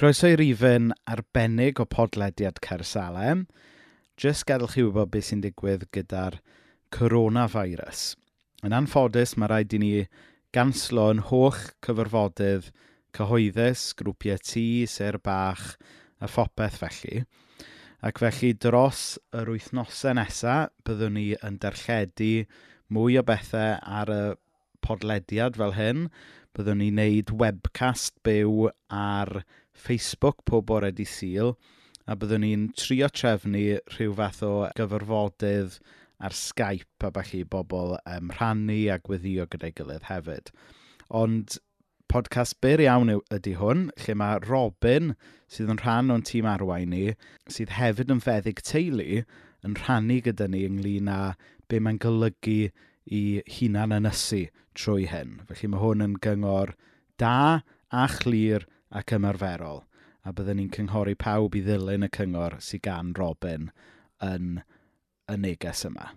Croeso i rifyn arbennig o podlediad Cersalem. Jyst gadwch chi wybod beth sy'n digwydd gyda'r coronavirus. Yn anffodus, mae rhaid i ni ganslo yn holl cyfarfodydd cyhoeddus, grwpiau tŷ, ser bach a phopeth felly. Ac felly dros yr wythnosau nesaf byddwn ni yn darlledu mwy o bethau ar y podlediad fel hyn. Byddwn ni'n neud webcast byw ar Facebook pob bore di syl a byddwn ni'n trio trefnu rhyw fath o gyfarfodydd ar Skype a falle bobl um, rhannu a gweddio gyda'i gilydd hefyd. Ond podcast byr iawn ydy hwn, lle mae Robin, sydd yn rhan o'n tîm arwain ni, sydd hefyd yn feddyg teulu, yn rhannu gyda ni ynglyn â be mae'n golygu i hunan ynysu trwy hyn. Felly mae hwn yn gyngor da a chlir ac ymarferol, a byddwn ni'n cynghori pawb i ddilyn y cyngor sydd gan Robin yn y neges yma.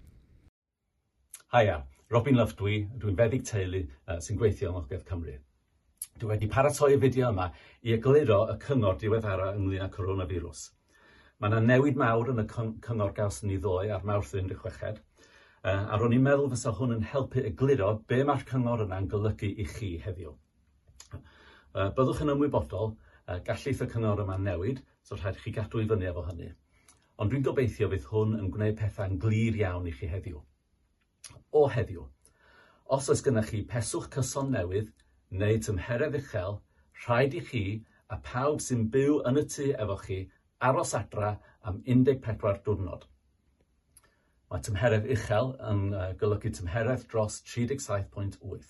Haia, Robin Love dwi, dwi'n feddyg teulu uh, sy'n gweithio yng Ngogledd Cymru. Dwi wedi paratoi y fideo yma i egluro y cyngor diweddara ynglyn â coronavirus. Mae yna newid mawr yn y cyngor gaws ni ddoe ar Mawrth 16. Uh, a ro'n i'n meddwl fysa hwn yn helpu egluro be mae'r cyngor yna'n golygu i chi heddiw. Byddwch yn ymwybodol gallith y cyngor yma newid, so rhaid chi gadw i fyny efo hynny. Ond dwi'n gobeithio fydd hwn yn gwneud pethau'n glir iawn i chi heddiw. O heddiw, os oes gennych chi peswch cyson newydd neu tymheredd uchel, rhaid i chi a pawb sy'n byw yn y tŷ efo chi aros adra am 14 diwrnod. Mae tymheredd uchel yn golygu tymheredd dros 37.8.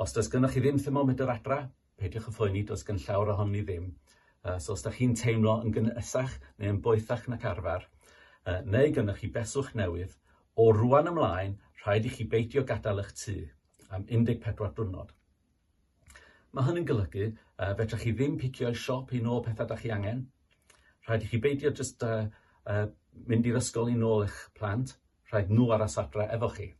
Os does gennych chi ddim thermometer adra, peidiwch y phoeni, does gen llawer ohoni ddim. Uh, so os da chi'n teimlo yn gynnesach neu yn boethach nac arfer, uh, neu gynnwch chi beswch newydd, o rwan ymlaen, rhaid i chi beidio gadael eich tŷ am 14 diwrnod. Mae hynny'n golygu, uh, fedrwch chi ddim picio picio'r siop i nôl pethau da chi angen. Rhaid i chi beidio just uh, uh, mynd i'r ysgol i nôl eich plant. Rhaid nhw aros adre efo chi.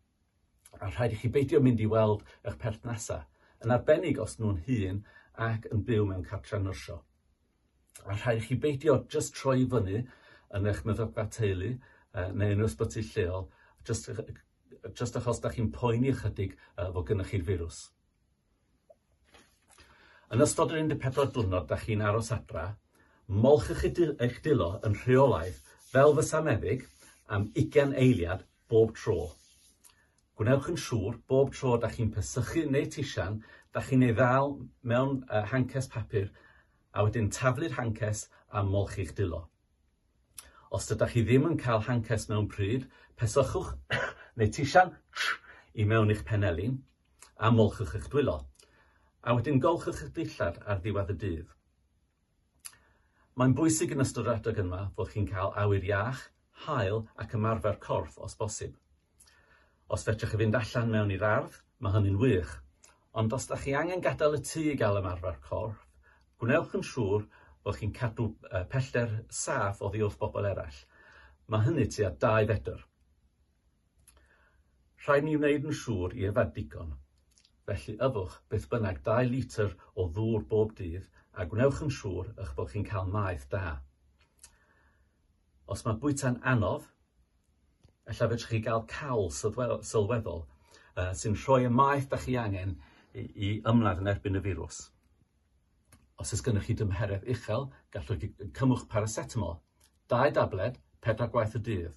A rhaid i chi beidio mynd i weld eich perthnasau yn arbennig os nhw'n hun ac yn byw mewn cartre nyrsio. A rhaid chi beidio jyst troi fyny yn eich meddygfa teulu uh, neu yn ysbyty lleol, jyst, jyst achos da chi'n poeni ychydig uh, fod gennych chi'r firws. Yn ystod yr 14 diwrnod da chi'n aros adra, molchwch eich dilo yn rheolaidd fel fysa meddyg am 20 eiliad bob tro. Gwnewch yn siŵr bob tro da chi'n pysychu neu tisian, da chi'n ei ddal mewn uh, hancas papur a wedyn taflu'r hancas a molchi'ch dilo. Os dydych chi ddim yn cael hancas mewn pryd, pesychwch neu tisian i mewn i'ch penelin a molchwch eich dwylo. A wedyn golchwch eich dillad ar ddiwedd y dydd. Mae'n bwysig yn ystod yr adeg yma fod chi'n cael awyr iach, hael ac ymarfer corff os bosib. Os fedrwch chi fynd allan mewn i'r ardd, mae hynny'n wych. Ond os ydych chi angen gadael y tŷ i gael ymarfer corff, gwnewch yn siŵr bod chi'n cadw uh, pellter saff o ddiwrth bobl eraill. Mae hynny tua 2 fedr. Rhaid ni wneud yn siŵr i yfad digon. Felly yfwch beth bynnag 2 litr o ddŵr bob dydd a gwnewch yn siŵr eich bod chi'n cael maeth da. Os mae bwyta'n anodd, Ella fedrwch chi gael cawl sylweddol uh, sy'n rhoi y maeth da chi angen i, i ymladd yn erbyn y firws. Os ys gennych chi dymheredd uchel, gallwch cymwch paracetamol, dau dabled, pedwar gwaith y dydd.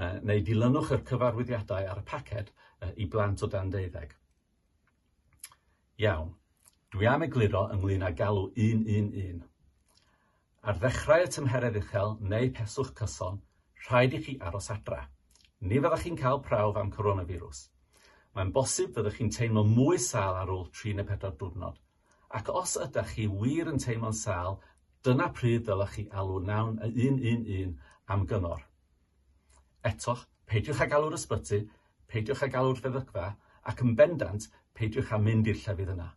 Uh, neu dilynwch yr cyfarwyddiadau ar y paced uh, i blant o dan deuddeg. Iawn, dwi am egluro ynglyn â galw 111. Ar ddechrau y tymheredd uchel neu peswch cyson, rhaid i chi aros adra. Ni fyddwch chi'n cael prawf am coronavirus. Mae'n bosib fyddwch chi'n teimlo mwy sal ar ôl 3 neu 4 diwrnod. Ac os ydych chi wir yn teimlo'n sal, dyna pryd ddylech chi alw nawn y 111 am gyngor. Eto, peidiwch ag alw'r ysbyty, peidiwch ag alw'r feddygfa, ac yn bendant, peidiwch â mynd i'r llefydd yna.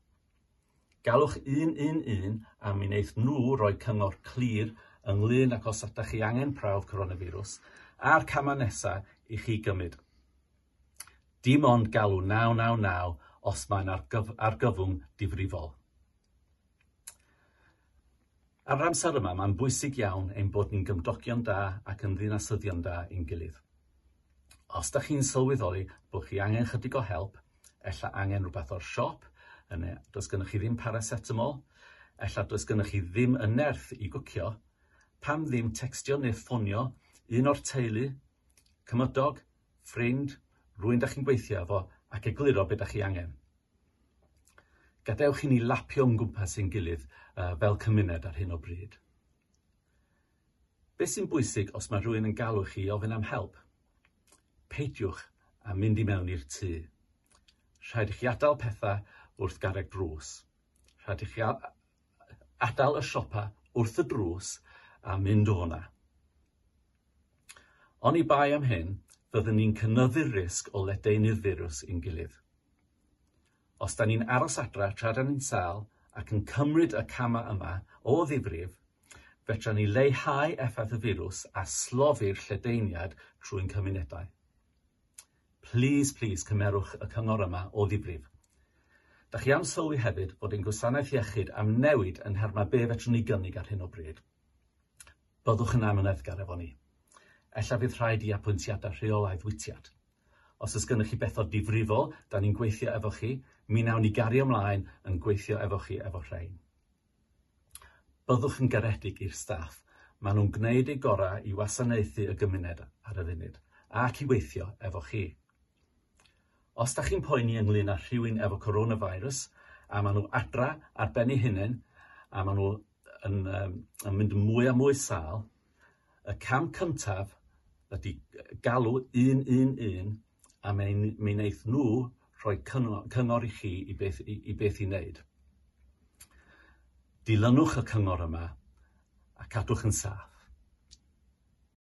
Galwch 111 am mi wneith nhw roi cyngor clir ynglyn ac os ydych chi angen prawf coronavirus, a'r cama nesaf i chi gymryd. Dim ond galw 999 os mae'n argyf argyfwng difrifol. Ar yr amser yma, mae'n bwysig iawn ein bod ni'n gymdogion da ac yn ddinasyddion da i'n gilydd. Os da chi'n sylweddoli bod chi angen chydig o help, ella angen rhywbeth o'r siop, yna e- does gennych chi ddim paracetamol, ella does gennych chi ddim ynerth i gwcio, pam ddim textio neu ffonio un o'r teulu, cymydog, ffrind, rwy'n da chi'n gweithio efo ac egluro beth da chi angen. Gadewch i ni lapio yn gwmpas ein gilydd uh, fel cymuned ar hyn o bryd. Beth sy'n bwysig os mae rhywun yn galw chi ofyn am help? Peidiwch a mynd i mewn i'r tŷ. Rhaid i chi adael pethau wrth garreg drws. Rhaid i chi adael y siopa wrth y drws a mynd o 'na. Oni bai am hyn, fyddwn ni'n cynyddu'r risg o ledaenu'r firws i'n gilydd. Os da ni'n aros adra tra da ni'n sal ac yn cymryd y cama yma o ddifrif, fedra ni leihau effaith y firws a slofi'r lledeiniad trwy'n cymunedau. Please, please, cymerwch y cyngor yma o ddifrif. Da chi am sylwi hefyd bod ein gwasanaeth iechyd am newid yn herma be fedrwn ni gynnig ar hyn o bryd. Byddwch yn amyneddgar efo ni. Ella fydd rhaid i apwyntiadau rheolaidd wytiad. Os ys gennych chi bethod difrifol, da ni'n gweithio efo chi, mi nawn ni gario ymlaen yn gweithio efo chi efo rhain. Byddwch yn garedig i'r staff. Maen nhw'n gwneud eu gorau i wasanaethu y gymuned ar y funud ac i weithio efo chi. Os da chi'n poeni ynglyn â rhywun efo coronavirus a maen nhw adra ar ben eu hunain a maen nhw yn, um, yn mynd mwy a mwy sal. Y cam cyntaf ydy galw un, un, un, a mi wneith nhw rhoi cyngor, cyngor i chi i beth i, i, beth i wneud. Dilynwch y cyngor yma a cadwch yn saff.